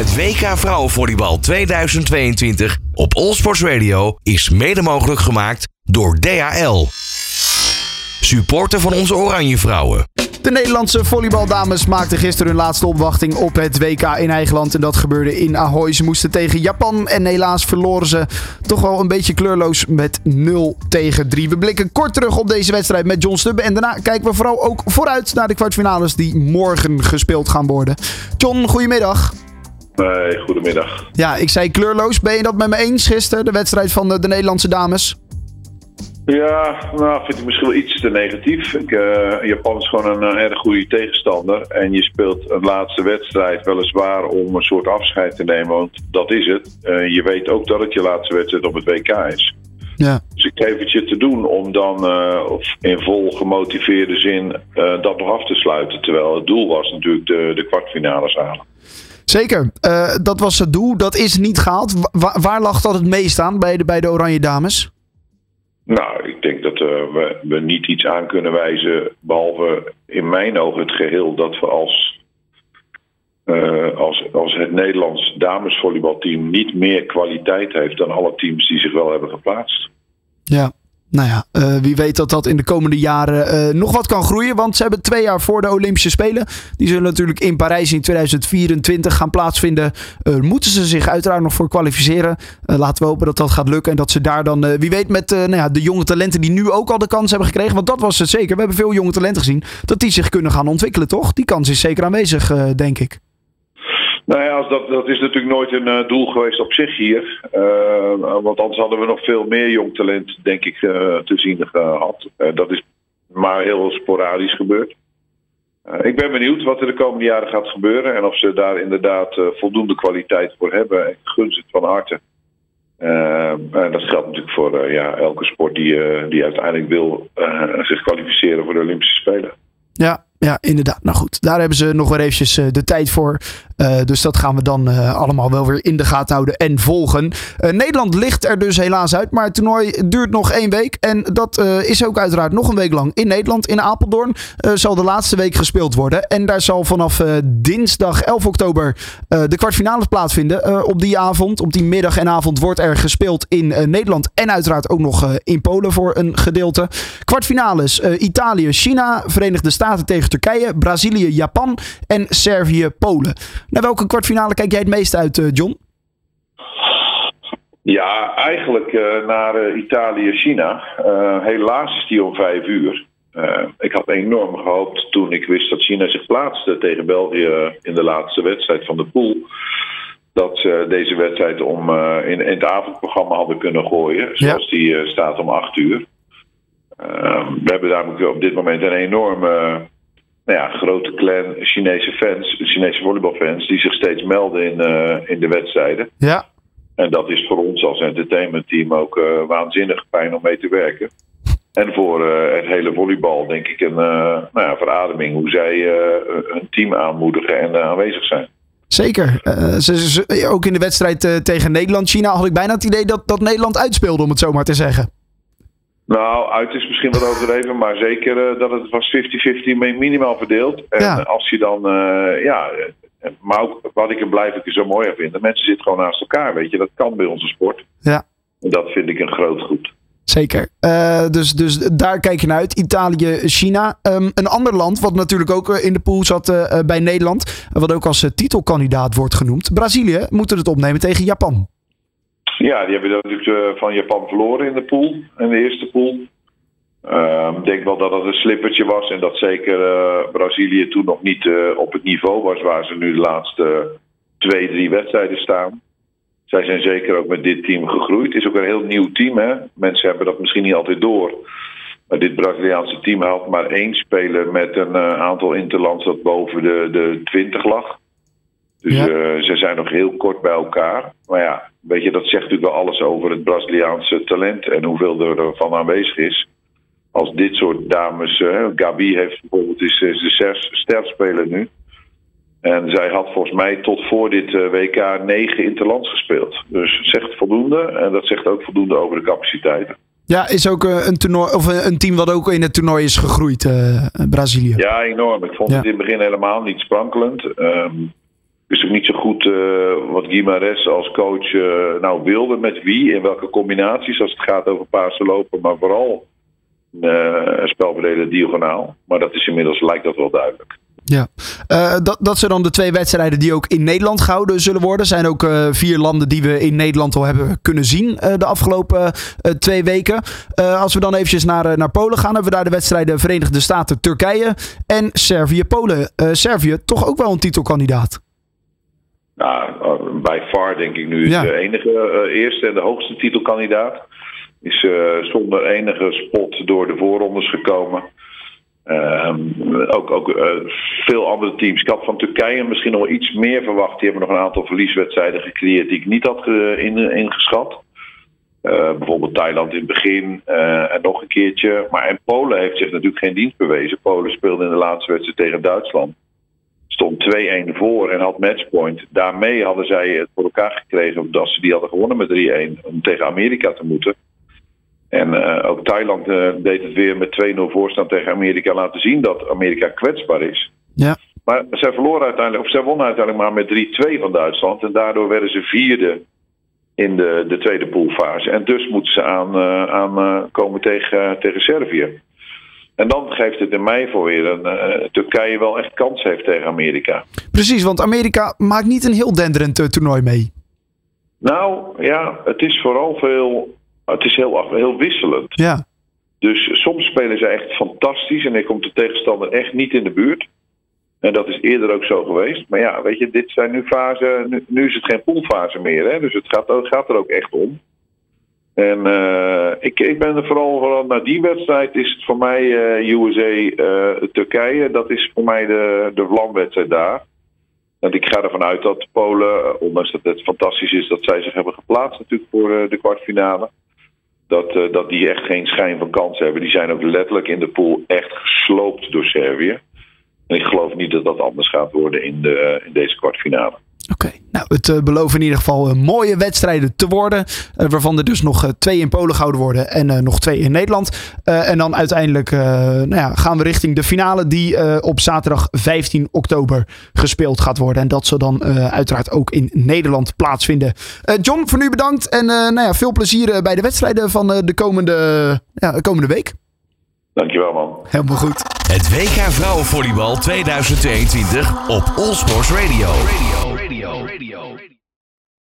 Het WK Vrouwenvolleybal 2022 op Allsports Radio is mede mogelijk gemaakt door DHL. Supporter van onze Oranje Vrouwen. De Nederlandse volleybaldames maakten gisteren hun laatste opwachting op het WK in eigen land. En dat gebeurde in Ahoy. Ze moesten tegen Japan en helaas verloren ze toch wel een beetje kleurloos met 0 tegen 3. We blikken kort terug op deze wedstrijd met John Stubbe. En daarna kijken we vooral ook vooruit naar de kwartfinales die morgen gespeeld gaan worden. John, goedemiddag. Nee, goedemiddag. Ja, ik zei kleurloos. Ben je dat met me eens gisteren, de wedstrijd van de, de Nederlandse dames? Ja, nou vind ik misschien wel iets te negatief. Ik, eh, Japan is gewoon een uh, erg goede tegenstander. En je speelt een laatste wedstrijd weliswaar om een soort afscheid te nemen. Want dat is het. Uh, je weet ook dat het je laatste wedstrijd op het WK is. Ja. Dus ik geef het je te doen om dan in vol gemotiveerde zin dat nog af te sluiten. Terwijl het doel was natuurlijk de, de kwartfinales halen. Zeker, dat was het doel. Dat is niet gehaald. Wa waar lag dat het meest aan bij de, bij de Oranje Dames? Nou, ik denk dat uh, we, we niet iets aan kunnen wijzen, behalve in mijn ogen het geheel dat we als, uh, als, als het Nederlands damesvolleybalteam niet meer kwaliteit heeft dan alle teams die zich wel hebben geplaatst. Ja, nou ja, uh, wie weet dat dat in de komende jaren uh, nog wat kan groeien. Want ze hebben twee jaar voor de Olympische Spelen. Die zullen natuurlijk in Parijs in 2024 gaan plaatsvinden. Uh, moeten ze zich uiteraard nog voor kwalificeren. laten we hopen dat dat gaat lukken. En dat ze daar dan, wie weet, met nou ja, de jonge talenten die nu ook al de kans hebben gekregen. Want dat was het zeker. We hebben veel jonge talenten gezien. Dat die zich kunnen gaan ontwikkelen, toch? Die kans is zeker aanwezig, denk ik. Nou ja, dat, dat is natuurlijk nooit een uh, doel geweest op zich hier. Uh, want anders hadden we nog veel meer jong talent, denk ik, uh, te zien gehad. dat is maar heel sporadisch gebeurd. ik ben benieuwd wat er de komende jaren gaat gebeuren. En of ze daar inderdaad voldoende kwaliteit voor hebben. Ik gun ze van harte. en dat geldt natuurlijk voor ja, elke sport die, die uiteindelijk wil zich kwalificeren voor de Olympische Spelen. Ja, ja, inderdaad. Nou goed, daar hebben ze nog weer eventjes uh, de tijd voor. Uh, dus dat gaan we dan uh, allemaal wel weer in de gaten houden en volgen. Nederland ligt er dus helaas uit, maar het toernooi duurt nog één week. En dat is ook uiteraard nog een week lang in Nederland. In Apeldoorn zal de laatste week gespeeld worden. En daar zal vanaf dinsdag 11 oktober de kwartfinale plaatsvinden. op die avond, op die middag en avond wordt er gespeeld in Nederland. En uiteraard ook nog in Polen voor een gedeelte. Kwartfinales Italië, China, Verenigde Staten tegen Turkije, Brazilië, Japan en Servië, Polen. Naar welke kwartfinale kijk jij het meest uit, uh, John? Ja, eigenlijk uh, naar uh, Italië-China. helaas is die om vijf uur. ik had enorm gehoopt toen ik wist dat China zich plaatste tegen België in de laatste wedstrijd van de pool. Dat ze deze wedstrijd om, in, in, het avondprogramma hadden kunnen gooien. Zoals ja. die staat om acht uur. we hebben daar op dit moment een enorme nou ja, grote clan Chinese fans, Chinese volleybalfans, die zich steeds melden in, uh, in de wedstrijden. Ja. En dat is voor ons als entertainmentteam ook uh, waanzinnig fijn om mee te werken. En voor uh, het hele volleybal denk ik een nou ja, verademing hoe zij hun team aanmoedigen en aanwezig zijn. Zeker. Ze, ze, ook in de wedstrijd tegen Nederland-China had ik bijna het idee dat, dat Nederland uitspeelde, om het zo maar te zeggen. Nou, uit is misschien wat overdreven, maar zeker uh, dat het was 50-50 minimaal verdeeld. En ja. als je dan, uh, ja, maar ook wat ik er blijf ik er zo mooi aan vind. Mensen zitten gewoon naast elkaar, weet je. Dat kan bij onze sport. Ja. En dat vind ik een groot goed. Zeker. Uh, dus, dus daar kijk je naar uit. Italië, China. Um, een ander land wat natuurlijk ook in de pool zat uh, bij Nederland. Wat ook als titelkandidaat wordt genoemd. Brazilië moet het opnemen tegen Japan. Ja, die hebben natuurlijk van Japan verloren in de pool, in de eerste pool. Uh, ik denk wel dat het een slippertje was en dat zeker uh, Brazilië toen nog niet uh, op het niveau was waar ze nu de laatste twee, drie wedstrijden staan. Zij zijn zeker ook met dit team gegroeid. Het is ook een heel nieuw team. Hè? Mensen hebben dat misschien niet altijd door. Maar dit Braziliaanse team haalt maar één speler met een aantal interlands dat boven de, de 20 lag. Dus ja. uh, ze zijn nog heel kort bij elkaar. Maar ja, weet je, dat zegt natuurlijk wel alles over het Braziliaanse talent en hoeveel er van aanwezig is. Als dit soort dames, uh, Gabi heeft bijvoorbeeld is, is de sterspeler nu. En zij had volgens mij tot voor dit uh, WK negen interlands gespeeld. Dus zegt voldoende. En dat zegt ook voldoende over de capaciteiten. Ja, is ook een, toernooi, of een team wat ook in het toernooi is gegroeid, Brazilië. Ja, enorm. Ik vond ja. het in het begin helemaal niet sprankelend. Um, wist ook niet zo goed uh, wat Guimares als coach uh, nou wilde met wie en welke combinaties als het gaat over Pasen lopen, maar vooral uh, diagonaal. Maar dat is inmiddels lijkt dat wel duidelijk. Ja, dat, dat zijn dan de twee wedstrijden die ook in Nederland gehouden zullen worden. zijn ook vier landen die we in Nederland al hebben kunnen zien de afgelopen twee weken. als we dan eventjes naar, naar Polen gaan, hebben we daar de wedstrijden Verenigde Staten, Turkije en Servië-Polen. Servië toch ook wel een titelkandidaat. Nou, bij far denk ik nu ja. de enige eerste en de hoogste titelkandidaat. Is zonder enige spot door de voorrondes gekomen. Uh, ook ook uh, veel andere teams. Ik had van Turkije misschien nog iets meer verwacht. Die hebben nog een aantal verlieswedstrijden gecreëerd die ik niet had in, ingeschat. Uh, bijvoorbeeld Thailand in het begin en nog een keertje. Maar en Polen heeft zich natuurlijk geen dienst bewezen. Polen speelde in de laatste wedstrijd tegen Duitsland. Stond 2-1 voor en had matchpoint. Daarmee hadden zij het voor elkaar gekregen dat ze die hadden gewonnen met 3-1 om tegen Amerika te moeten. En uh, ook Thailand uh, deed het weer met 2-0 voorstand tegen Amerika laten zien dat Amerika kwetsbaar is. Ja. Maar zij verloren uiteindelijk, of zij wonnen uiteindelijk maar met 3-2 van Duitsland. En daardoor werden ze vierde in de, de tweede poolfase. En dus moeten ze aan, uh, aan komen tegen, tegen Servië. En dan geeft het in mei voor weer een Turkije wel echt kans heeft tegen Amerika. Precies, want Amerika maakt niet een heel denderend toernooi mee. Nou ja, het is vooral veel het is heel, heel wisselend. Ja. Dus soms spelen ze echt fantastisch en dan komt de tegenstander echt niet in de buurt. En dat is eerder ook zo geweest. Maar ja, weet je, dit zijn nu fasen. Nu, nu is het geen poolfase meer. Hè? Dus het gaat, het gaat er ook echt om. En uh, ik, ik ben er vooral, vooral naar die wedstrijd is het voor mij uh, USA uh, Turkije. Dat is voor mij de, de vlamwedstrijd daar. Want ik ga ervan uit dat Polen, ondanks dat het fantastisch is dat zij zich hebben geplaatst natuurlijk voor de kwartfinale dat, dat die echt geen schijn van kans hebben. Die zijn ook letterlijk in de pool echt gesloopt door Servië. En ik geloof niet dat dat anders gaat worden in, de, in deze kwartfinale. Oké, okay. nou het uh, belooft in ieder geval mooie wedstrijden te worden. waarvan er dus nog twee in Polen gehouden worden en nog twee in Nederland. en dan uiteindelijk nou ja, gaan we richting de finale die op zaterdag 15 oktober gespeeld gaat worden. En dat zal dan uiteraard ook in Nederland plaatsvinden. John, voor nu bedankt en nou ja, veel plezier bij de wedstrijden van de komende, ja, de komende week. Dankjewel man. Helemaal goed. Het WK Vrouwenvolleybal 2022 op All Sports Radio. radio, radio, radio.